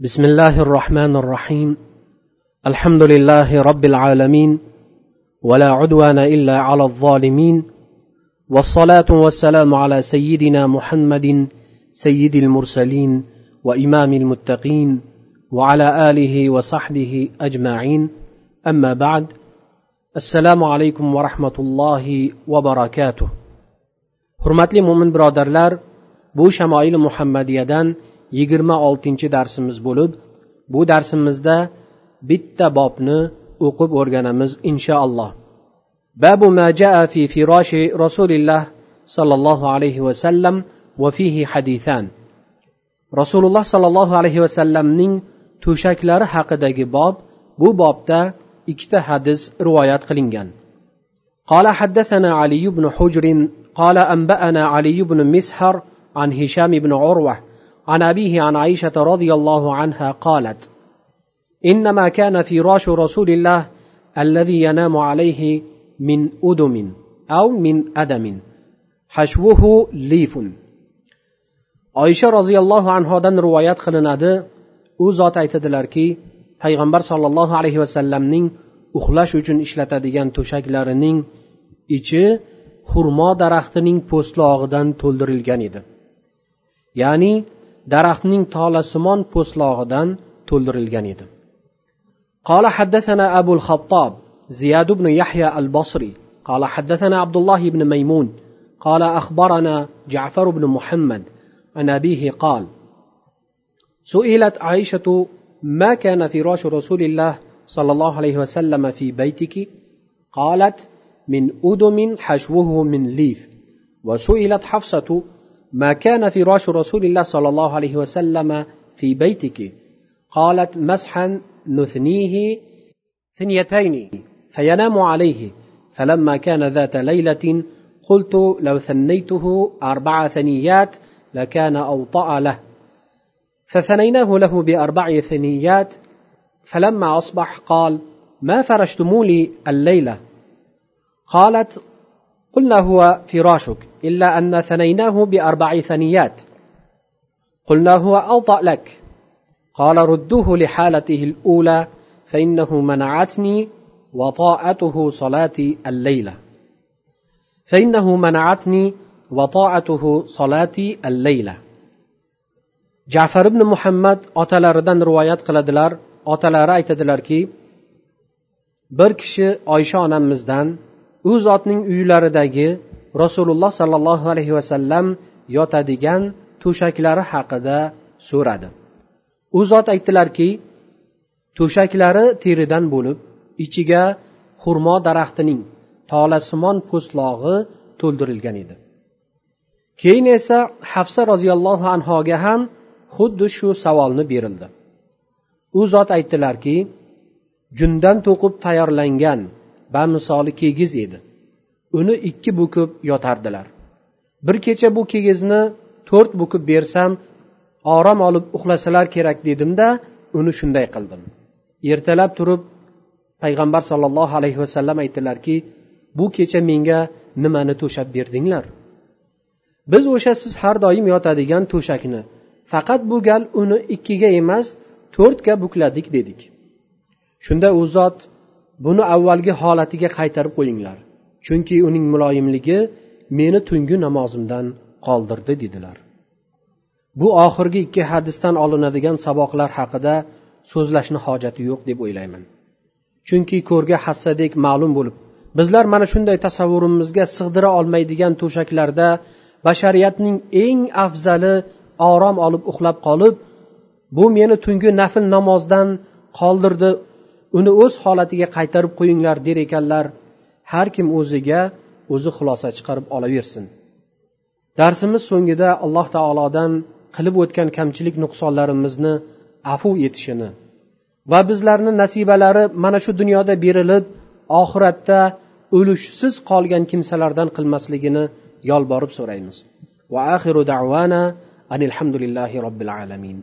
بسم الله الرحمن الرحيم. الحمد لله رب العالمين ولا عدوان إلا على الظالمين والصلاة والسلام على سيدنا محمد سيد المرسلين وإمام المتقين وعلى آله وصحبه أجمعين. أما بعد السلام عليكم ورحمة الله وبركاته. hurmatli mo'min birodarlar bu shamoili muhammadiyadan yigirma oltinchi darsimiz bo'lib bu darsimizda bitta bobni o'qib o'rganamiz inshaalloh babu ma jaa fi firoshi rasulilloh sollallohu alayhi vasallam va fihi hadithan rasululloh sollallohu alayhi vasallamning to'shaklari haqidagi bob bu bobda ikkita hadis rivoyat qilingan قال حدثنا علي بن حجر قال انبانا علي بن مسحر عن هشام بن عروه عن ابيه عن عائشه رضي الله عنها قالت انما كان فراش رسول الله الذي ينام عليه من ادم او من ادم حشوه ليف oysha roziyallohu anhodan rivoyat qilinadi u zot aytadilarki payg'ambar sollallohu alayhi vasallamning uxlash uchun ishlatadigan to'shaklarining ichi xurmo daraxtining po'stlog'idan to'ldirilgan edi ya'ni daraxtning tolasimon po'stlog'idan to'ldirilgan edi. قال حدثنا أبو الخطاب زياد بن يحيى البصري قال حدثنا عبد الله بن ميمون قال أخبرنا جعفر بن محمد عن أبيه قال سئلت عائشة ما كان فراش رسول الله صلى الله عليه وسلم في بيتك قالت من أدم حشوه من ليف وسئلت حفصة ما كان فراش رسول الله صلى الله عليه وسلم في بيتك؟ قالت مسحا نثنيه ثنيتين فينام عليه. فلما كان ذات ليلة قلت لو ثنيته أربع ثنيات لكان أوطأ له. فثنيناه له بأربع ثنيات. فلما أصبح قال ما فرشتموا لي الليلة؟ قالت قلنا هو فراشك إلا أن ثنيناه بأربع ثنيات. قلنا هو أوطأ لك. قال ردوه لحالته الأولى فإنه منعتني وطاعته صلاتي الليلة. فإنه منعتني وطاعته صلاتي الليلة. jafar ibn muhammad otalaridan rivoyat qiladilar otalari aytadilarki bir kishi oysha onamizdan u zotning uylaridagi rasululloh sollallohu alayhi vasallam yotadigan to'shaklari haqida so'radi. U zot aytdilarki to'shaklari teridan bo'lib ichiga xurmo daraxtining tolasimon po'stlog'i to'ldirilgan edi. Keyin esa hafsa roziyallohu anhoga ham xuddi shu savolni berildi. U zot aytdilarki jundan to'qib tayyorlangan bamisoli kigiz edi. Uni ikki bukib yotardilar. Bir kecha bu kigizni to'rt bukib bersam orom olib uxlasalar kerak dedimda uni shunday qildim. Ertalab turib payg'ambar sollallohu alayhi vasallam aytdilarki bu kecha menga nimani to'shab berdinglar? Biz o'sha siz har doim yotadigan to'shakni faqat bu gal uni ikkiga emas to'rtga bukladik dedik. Shunda u zot buni avvalgi holatiga qaytarib qo'yinglar. Chunki uning muloyimligi meni tungi namozimdan qoldirdi dedilar. Bu oxirgi ikki hadisdan olinadigan saboqlar haqida so'zlashni hojati yo'q deb o'ylayman. Chunki ko'rga hassadek ma'lum bo'lib bizlar mana shunday tasavvurimizga sig'dira olmaydigan to'shaklarda bashariyatning eng afzali orom olib uxlab qolib bu meni tungi nafl namozdan qoldirdi uni o'z holatiga qaytarib qo'yinglar der ekanlar. Har kim o'ziga o'zi xulosa chiqarib olaversin. Darsimiz so'ngida alloh taolodan qilib o'tgan kamchilik nuqsonlarimizni afu etishini va bizlarni nasibalari mana shu dunyoda berilib oxiratda o'lishsiz qolgan kimsalardan qilmasligini yolborib so'raymiz. Va axiru davana anilhamdulillahi robbil alamin.